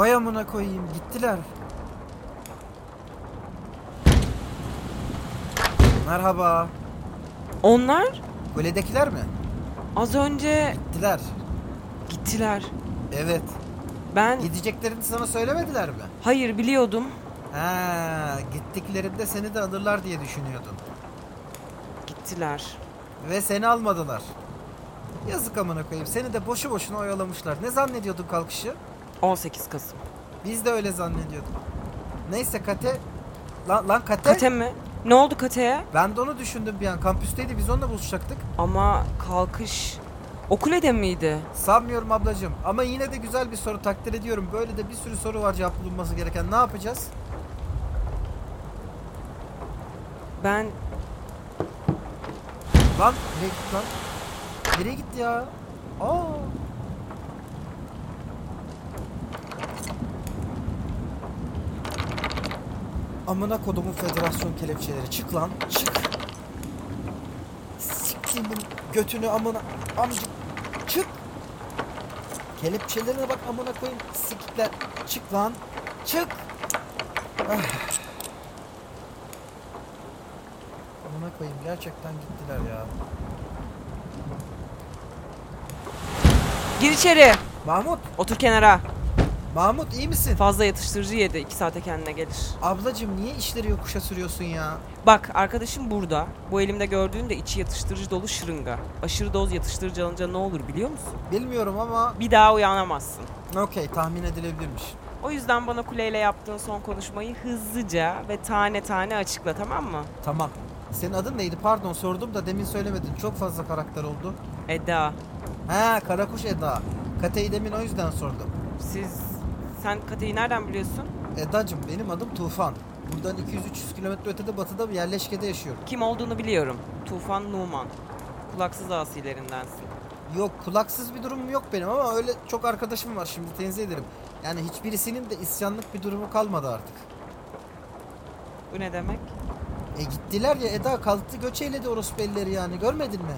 Vay amına koyayım gittiler. Merhaba. Onlar Kuledekiler mi? az önce Gittiler. gittiler. Evet. Ben Gideceklerini sana söylemediler mi? hayır biliyordum. Ha, gittiklerinde seni de alırlar diye düşünüyordun. Gittiler. Ve seni almadılar. Yazık amına koyayım. Seni de boşu boşuna oyalamışlar. Ne zannediyordun kalkışı? 18 Kasım. Biz de öyle zannediyorduk. Neyse Kate... Lan, lan Kate... Kate mi? Ne oldu Kate'ye? Ben de onu düşündüm bir an. Kampüsteydi biz onunla buluşacaktık. Ama kalkış Okulede miydi? Sanmıyorum ablacığım. Ama yine de güzel bir soru takdir ediyorum. Böyle de bir sürü soru var cevap bulunması gereken. Ne yapacağız? Ben Lan nereye gitti lan? Nereye gitti ya? Aa. Amına kodumun federasyon kelepçeleri. Çık lan. Çık. Siktimin götünü amına. Amcık. Çık. Kelepçelerine bak amına koyayım. Sikikler. Çık lan. Çık. Ah. Amına koyayım gerçekten gittiler ya. gir içeri. Mahmut, Otur kenara. Mahmut iyi misin? Fazla yatıştırıcı yedi. 2 saate kendine gelir. Ablacım niye işleri yokuşa sürüyorsun ya? Bak arkadaşım burada. Bu elimde gördüğün de içi yatıştırıcı dolu şırınga. Aşırı doz yatıştırıcı alınca ne olur biliyor musun? Bilmiyorum ama Bir daha uyanamazsın. okey tahmin edilebilirmiş. O yüzden bana kuleyle yaptığın son konuşmayı hızlıca ve tane tane açıkla tamam mı? Tamam. Senin adın neydi? Pardon sordum da demin söylemedin. Çok fazla karakter oldu. Eda. He Karakuş Eda. Kate'yi demin o yüzden sordum. Siz... Sen Kate'yi nereden biliyorsun? Edacım benim adım Tufan. Buradan 200-300 kilometre ötede batıda bir yerleşkede yaşıyorum. Kim olduğunu biliyorum. Tufan Numan. Kulaksız asilerindensin. Yok kulaksız bir durumum yok benim ama öyle çok arkadaşım var şimdi tenzih ederim. Yani hiçbirisinin de isyanlık bir durumu kalmadı artık. Bu ne demek? E gittiler ya Eda kalktı göç eyledi orospu elleri yani görmedin mi?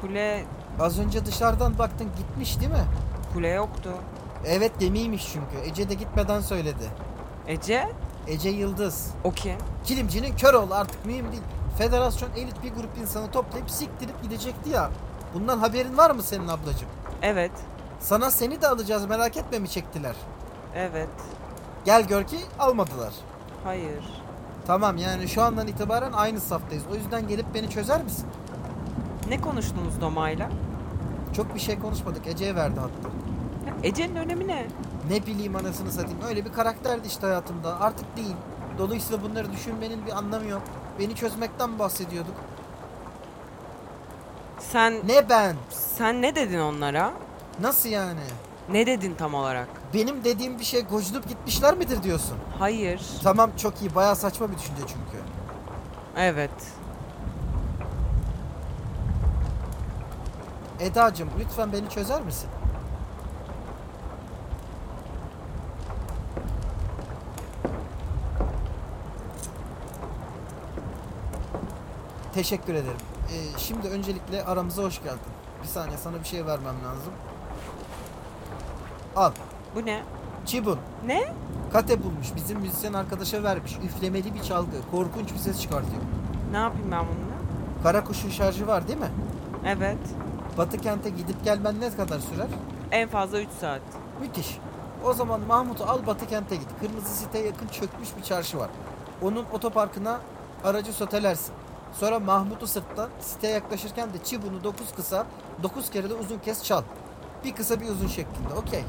Kule... Az önce dışarıdan baktın gitmiş değil mi? Kule yoktu. Evet gemiymiş çünkü. Ece de gitmeden söyledi. Ece? Ece Yıldız. O kim? Kilimcinin kör oğlu artık mühim değil. Federasyon elit bir grup insanı toplayıp siktirip gidecekti ya. Bundan haberin var mı senin ablacığım? Evet. Sana seni de alacağız merak etme mi çektiler? Evet. Gel gör ki almadılar. Hayır. Tamam yani şu andan itibaren aynı saftayız. O yüzden gelip beni çözer misin? Ne konuştunuz Doma'yla? Çok bir şey konuşmadık. Ece'ye verdi hatta. Ece'nin önemi ne? Ne bileyim anasını satayım. Öyle bir karakterdi işte hayatımda. Artık değil. Dolayısıyla bunları düşünmenin bir anlamı yok. Beni çözmekten bahsediyorduk. Sen... Ne ben? Sen ne dedin onlara? Nasıl yani? Ne dedin tam olarak? Benim dediğim bir şey gocunup gitmişler midir diyorsun? Hayır. Tamam çok iyi. Bayağı saçma bir düşünce çünkü. Evet. Edacığım lütfen beni çözer misin? Teşekkür ederim. Ee, şimdi öncelikle aramıza hoş geldin. Bir saniye sana bir şey vermem lazım. Al. Bu ne? Çibun. Ne? Kate bulmuş. Bizim müzisyen arkadaşa vermiş. Üflemeli bir çalgı. Korkunç bir ses çıkartıyor. Ne yapayım ben bununla? Kara kuşun şarjı var değil mi? Evet. Batı kente gidip gelmen ne kadar sürer? En fazla 3 saat. Müthiş. O zaman Mahmut'u al Batı kente git. Kırmızı siteye yakın çökmüş bir çarşı var. Onun otoparkına aracı sotelersin. Sonra Mahmut'u sırttan siteye yaklaşırken de çibuğunu 9 kısa 9 kere de uzun kes çal. Bir kısa bir uzun şeklinde. Okey.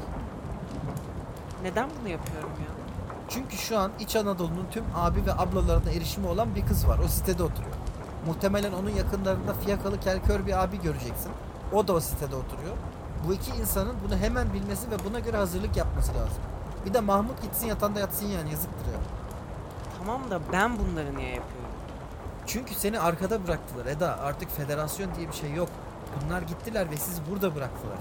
Neden bunu yapıyorum ya? Çünkü şu an İç Anadolu'nun tüm abi ve ablalarına erişimi olan bir kız var. O sitede oturuyor. Muhtemelen onun yakınlarında fiyakalı kelkör bir abi göreceksin. O da o sitede oturuyor. Bu iki insanın bunu hemen bilmesi ve buna göre hazırlık yapması lazım. Bir de Mahmut gitsin yatağında yatsın yani yazıktır ya. Tamam da ben bunları niye yapıyorum? Çünkü seni arkada bıraktılar Eda. Artık federasyon diye bir şey yok. Bunlar gittiler ve sizi burada bıraktılar.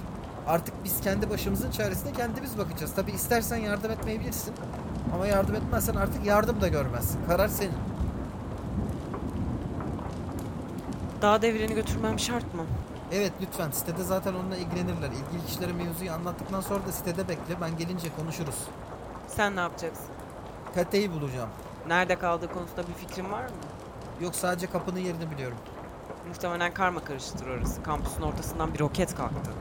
Artık biz kendi başımızın çaresine kendimiz bakacağız. Tabi istersen yardım etmeyebilirsin. Ama yardım etmezsen artık yardım da görmezsin. Karar senin. Dağ devreni götürmem şart mı? Evet lütfen sitede zaten onunla ilgilenirler. İlgili kişilere mevzuyu anlattıktan sonra da sitede bekle. Ben gelince konuşuruz. Sen ne yapacaksın? Kate'yi bulacağım. Nerede kaldığı konusunda bir fikrin var mı? Yok sadece kapının yerini biliyorum. Muhtemelen karma karıştır orası. Kampüsün ortasından bir roket kalktı.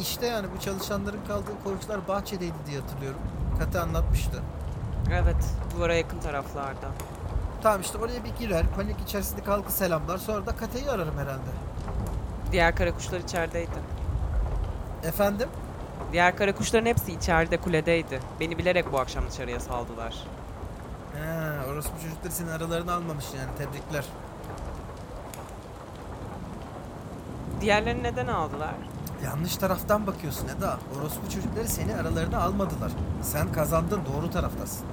İşte yani bu çalışanların kaldığı koğuşlar bahçedeydi diye hatırlıyorum. Kate anlatmıştı. Evet, duvara yakın taraflarda. Tamam işte oraya bir girer, panik içerisinde halkı selamlar. Sonra da Kate'yi ararım herhalde. Diğer kara kuşlar içerideydi. Efendim? Diğer kara kuşların hepsi içeride kuledeydi. Beni bilerek bu akşam dışarıya saldılar. He, orası bu çocuklar senin aralarını almamış yani. Tebrikler. Diğerlerini neden aldılar? Yanlış taraftan bakıyorsun Eda. Orospu çocukları seni aralarına almadılar. Sen kazandın doğru taraftasın.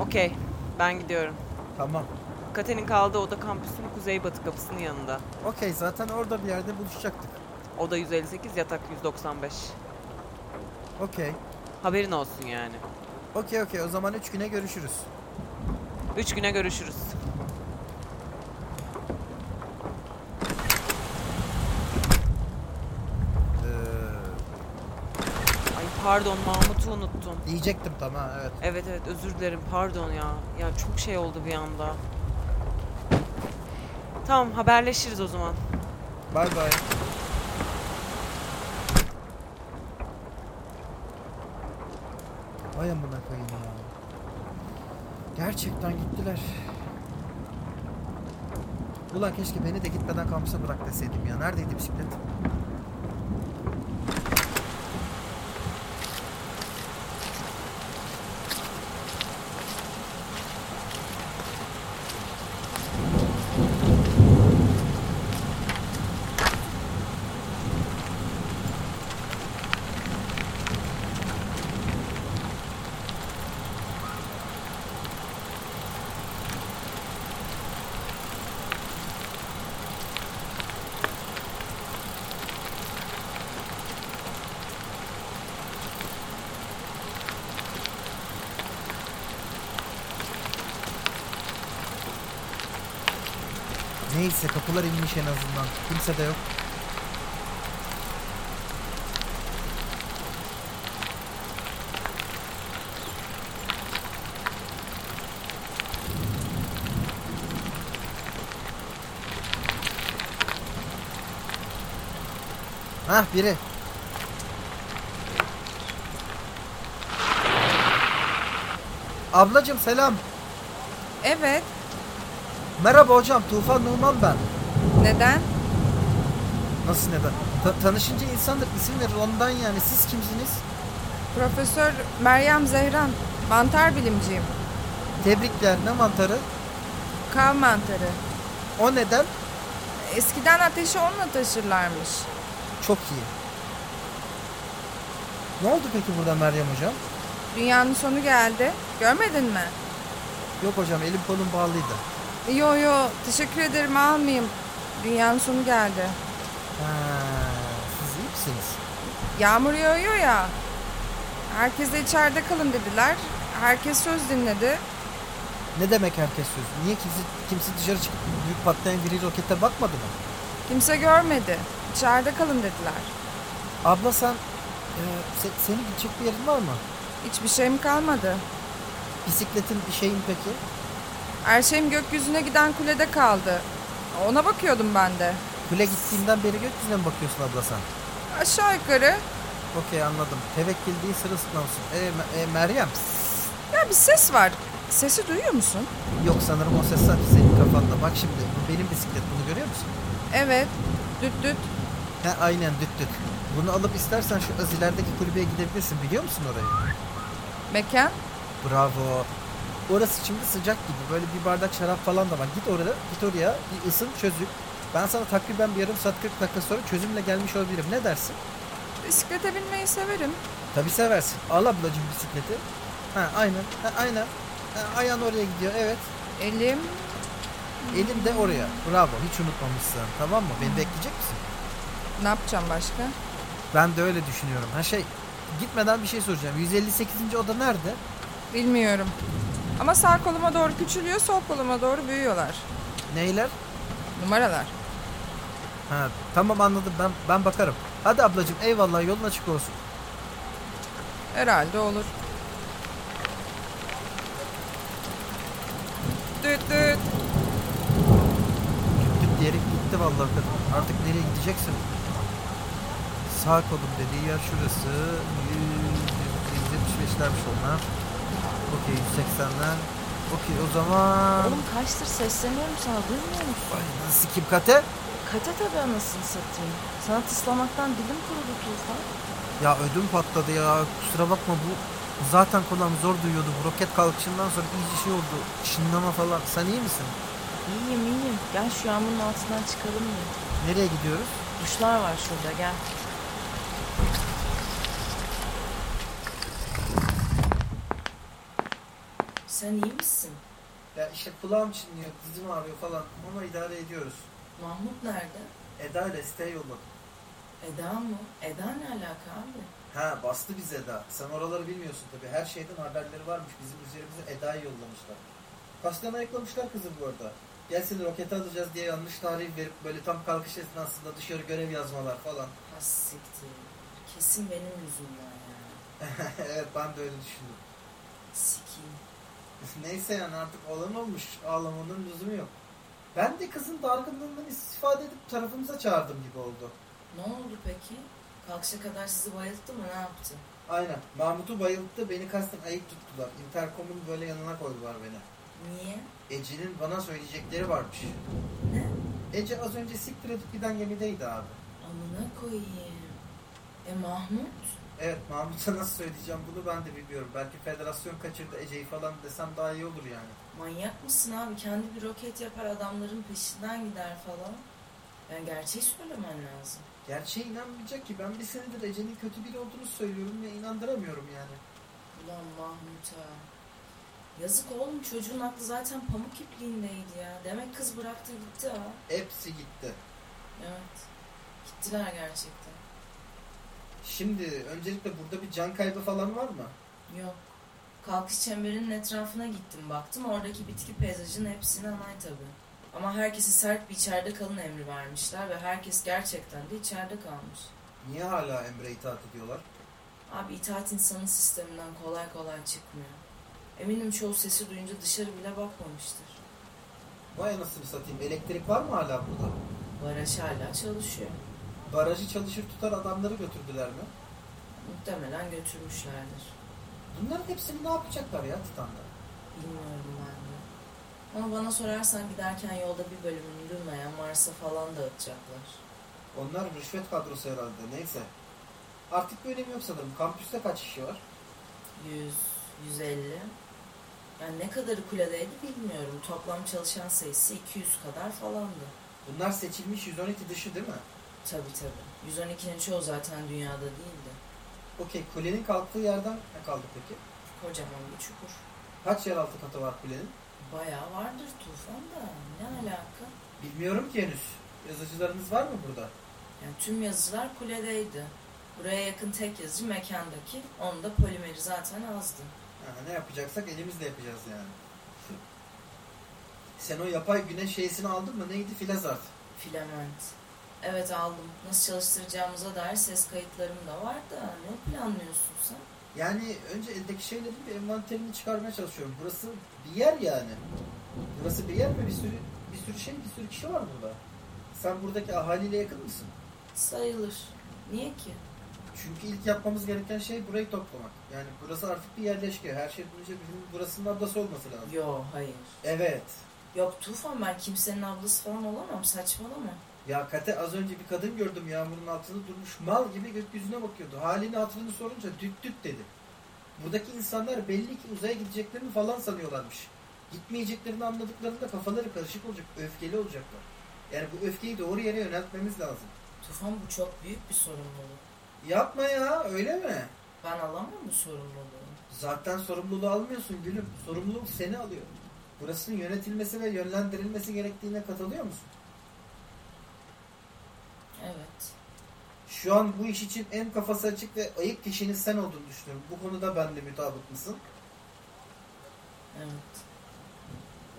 Okey, ben gidiyorum. Tamam. Kate'nin kaldığı oda kampüsün kuzeybatı kapısının yanında. Okey zaten orada bir yerde buluşacaktık. Oda 158, yatak 195. Okey. Haberin olsun yani. Okey okey o zaman üç güne görüşürüz. Üç güne görüşürüz. Ee, Ay pardon Mahmut'u unuttum. diyecektim tamam evet. Evet evet özür dilerim pardon ya. Ya çok şey oldu bir anda. Tamam haberleşiriz o zaman. Bay bay. Vay amına koyayım ya. Gerçekten gittiler. Ulan keşke beni de gitmeden kampüse bırak deseydim ya. Neredeydi bisiklet? Neyse kapılar inmiş en azından. Kimse de yok. Hah biri. Ablacım selam. Evet. Merhaba hocam. Tufan Numan ben. Neden? Nasıl neden? Ta- tanışınca insandır isim verir ondan yani. Siz kimsiniz? Profesör Meryem Zehran. Mantar bilimciyim. Tebrikler. Ne mantarı? Kav mantarı. O neden? Eskiden ateşi onunla taşırlarmış. Çok iyi. Ne oldu peki burada Meryem hocam? Dünyanın sonu geldi. Görmedin mi? Yok hocam elim kolum bağlıydı. Yo yo teşekkür ederim almayayım. Dünyanın sonu geldi. Ha, siz iyi misiniz? Yağmur yağıyor ya. Herkese içeride kalın dediler. Herkes söz dinledi. Ne demek herkes söz? Niye kimse, kimse dışarı çıkıp büyük patlayan gri rokete bakmadı mı? Kimse görmedi. İçeride kalın dediler. Abla sen, e, se- senin gidecek bir yerin var mı? Hiçbir şeyim kalmadı. Bisikletin bir şeyin peki? Her şeyim gökyüzüne giden kulede kaldı. Ona bakıyordum ben de. Kule gittiğinden beri gökyüzüne mi bakıyorsun abla sen? Aşağı yukarı. Okey anladım. Tevekkül değil sırılsıklamsın. E, Me- e, Meryem? Ya bir ses var. Sesi duyuyor musun? Yok sanırım o ses sadece senin kafanda. Bak şimdi bu benim bisiklet bunu görüyor musun? Evet. Düt düt. He aynen düt düt. Bunu alıp istersen şu az ilerideki kulübeye gidebilirsin biliyor musun orayı? Mekan. Bravo. Orası şimdi sıcak gibi. Böyle bir bardak şarap falan da var. Git oraya, git oraya bir ısın çözüm. Ben sana takriben bir yarım saat 40 dakika sonra çözümle gelmiş olabilirim. Ne dersin? Bisiklete binmeyi severim. Tabi seversin. Al ablacığım bisikleti. Ha aynen. Ha, aynen. Ha, ayağın oraya gidiyor. Evet. Elim. Elin de oraya. Bravo. Hiç unutmamışsın. Tamam mı? Beni bekleyecek misin? Ne yapacağım başka? Ben de öyle düşünüyorum. Ha şey gitmeden bir şey soracağım. 158. oda nerede? Bilmiyorum. Ama sağ koluma doğru küçülüyor, sol koluma doğru büyüyorlar. Neyler? Numaralar. Ha tamam anladım. Ben ben bakarım. Hadi ablacığım eyvallah yolun açık olsun. Herhalde olur. Düt düt. Gittim diyerek gitti vallahi kadın. Artık nereye gideceksin? Sağ kolum dediği yer şurası. 175'lermiş onlar. Okey 180'ler. Okey o zaman... Oğlum kaçtır sesleniyorum sana duymuyor musun? Ay nasıl kim kate? Kate tabii anasını satayım. Sana tıslamaktan dilim kurudu Tufan. Ya ödüm patladı ya. Kusura bakma bu zaten kulağım zor duyuyordu. Bu roket kalkışından sonra iyice şey oldu. Çınlama falan. Sen iyi misin? İyiyim iyiyim. Gel şu yağmurun altından çıkalım mı? Nereye gidiyoruz? Duşlar var şurada gel. Sen iyi misin? Ya işte kulağım çınlıyor, dizim ağrıyor falan ama idare ediyoruz. Mahmut nerede? Eda ile siteye yolladım. Eda mı? Eda ne alaka abi? Ha bastı biz Eda. Sen oraları bilmiyorsun tabii. Her şeyden haberleri varmış. Bizim üzerimize Eda'yı yollamışlar. Kaçtan ayıklamışlar kızım bu arada. Gel seni rokete alacağız diye yanlış tarih verip böyle tam kalkış esnasında dışarı görev yazmalar falan. Ha siktir. Kesin benim yüzümden yani. evet ben de öyle düşündüm. Sikiyim. Neyse yani artık olan olmuş. Ağlamanın lüzumu yok. Ben de kızın dargınlığından istifade edip tarafımıza çağırdım gibi oldu. Ne oldu peki? Kalkışa kadar sizi bayılttı mı ne yaptı? Aynen. Mahmut'u bayılttı. Beni kasten ayıp tuttular. Intercom'un böyle yanına koydular beni. Niye? Ece'nin bana söyleyecekleri varmış. Ne? Ece az önce siktir edip giden gemideydi abi. Amına koyayım. E Mahmut? Evet Mahmut'a nasıl söyleyeceğim bunu ben de bilmiyorum. Belki federasyon kaçırdı Ece'yi falan desem daha iyi olur yani. Manyak mısın abi? Kendi bir roket yapar adamların peşinden gider falan. Yani gerçeği söylemen lazım. Gerçeğe inanmayacak ki ben bir senedir Ece'nin kötü biri olduğunu söylüyorum ve inandıramıyorum yani. Ulan Mahmut'a. Yazık oğlum çocuğun aklı zaten pamuk ipliğindeydi ya. Demek kız bıraktı gitti ha. Hepsi gitti. Evet. Gittiler gerçekten. Şimdi öncelikle burada bir can kaybı falan var mı? Yok. Kalkış çemberinin etrafına gittim baktım. Oradaki bitki peyzajın hepsine onay tabii. Ama herkesi sert bir içeride kalın emri vermişler ve herkes gerçekten de içeride kalmış. Niye hala emre itaat ediyorlar? Abi itaat insanın sisteminden kolay kolay çıkmıyor. Eminim çoğu sesi duyunca dışarı bile bakmamıştır. Vay anasını satayım. Elektrik var mı hala burada? Baraj hala çalışıyor. Barajı çalışır tutar adamları götürdüler mi? Muhtemelen götürmüşlerdir. Bunların hepsini ne yapacaklar ya Titan'da? Bilmiyorum ben de. Ama bana sorarsan giderken yolda bir bölümünü durmayan Mars'a falan dağıtacaklar. Onlar rüşvet kadrosu herhalde. Neyse. Artık bir önemi yok sanırım. Kampüste kaç kişi var? 100, 150. Yani ne kadarı kuledeydi bilmiyorum. Toplam çalışan sayısı 200 kadar falandı. Bunlar seçilmiş 112 dışı değil mi? Tabi tabi. 112'nin çoğu zaten dünyada değildi. Okey. Kulenin kalktığı yerden ne kaldı peki? Kocaman bir çukur. Kaç yeraltı katı var kulenin? Bayağı vardır tufan da. Ne alaka? Bilmiyorum ki henüz. Yazıcılarınız var mı burada? Yani tüm yazıcılar kuledeydi. Buraya yakın tek yazıcı mekandaki. Onda polimeri zaten azdı. Ha, ne yapacaksak elimizle yapacağız yani. Sen o yapay güneş şeysini aldın mı? Neydi? Filazart. Filament. Evet aldım. Nasıl çalıştıracağımıza dair ses kayıtlarım da var da ne planlıyorsun sen? Yani önce eldeki şeylerin bir envanterini çıkarmaya çalışıyorum. Burası bir yer yani. Burası bir yer ve bir sürü bir sürü şey, bir sürü kişi var burada. Sen buradaki ahaliyle yakın mısın? Sayılır. Niye ki? Çünkü ilk yapmamız gereken şey burayı toplamak. Yani burası artık bir yerleşke. Her şey önce bizim burasının ablası olması lazım. Yo hayır. Evet. Yok Tufan ben kimsenin ablası falan olamam saçmalama. Ya Kate az önce bir kadın gördüm yağmurun altında durmuş mal gibi gökyüzüne bakıyordu. Halini hatırını sorunca düt düt dedi. Buradaki insanlar belli ki uzaya gideceklerini falan sanıyorlarmış. Gitmeyeceklerini anladıklarında kafaları karışık olacak, öfkeli olacaklar. Yani bu öfkeyi doğru yere yöneltmemiz lazım. Tufan bu çok büyük bir sorumluluk. Yapma ya öyle mi? Ben alamam bu sorumluluğu. Zaten sorumluluğu almıyorsun gülüm. Sorumluluk seni alıyor. Burasının yönetilmesi ve yönlendirilmesi gerektiğine katılıyor musun? Evet. Şu an bu iş için en kafası açık ve ayık kişinin sen olduğunu düşünüyorum. Bu konuda benle mutabık mısın? Evet.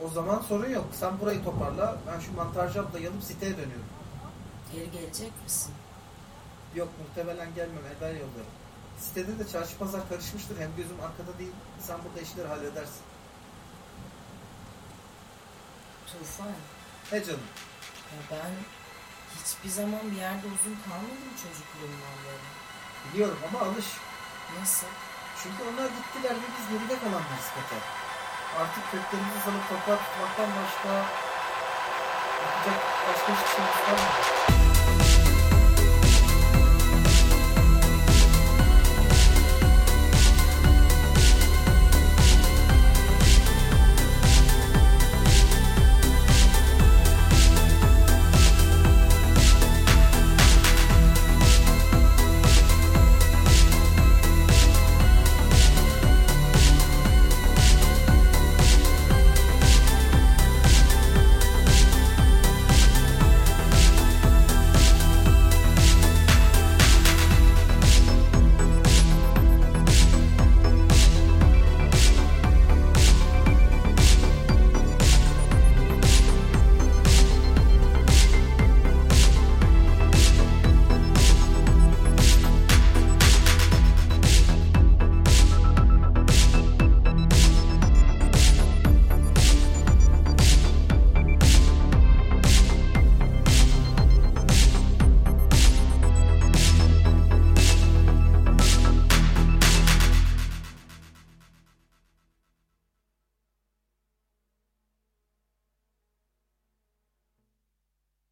O zaman sorun yok. Sen burayı toparla. Ben şu mantarcı ablayı alıp siteye dönüyorum. Geri gelecek misin? Yok muhtemelen gelmem. Eda yollarım. Sitede de çarşı pazar karışmıştır. Hem gözüm arkada değil. Sen burada işleri halledersin. Tufan, He canım. ya ben hiçbir zaman bir yerde uzun kalmadım çocukluğumdan beri. Biliyorum ama alış. Nasıl? Çünkü onlar gittiler ve biz geride kalanlarız Peter. Artık köklerimizi salıp toprağa tutmaktan başka yapacak başka hiçbir şeyimiz kalmadı.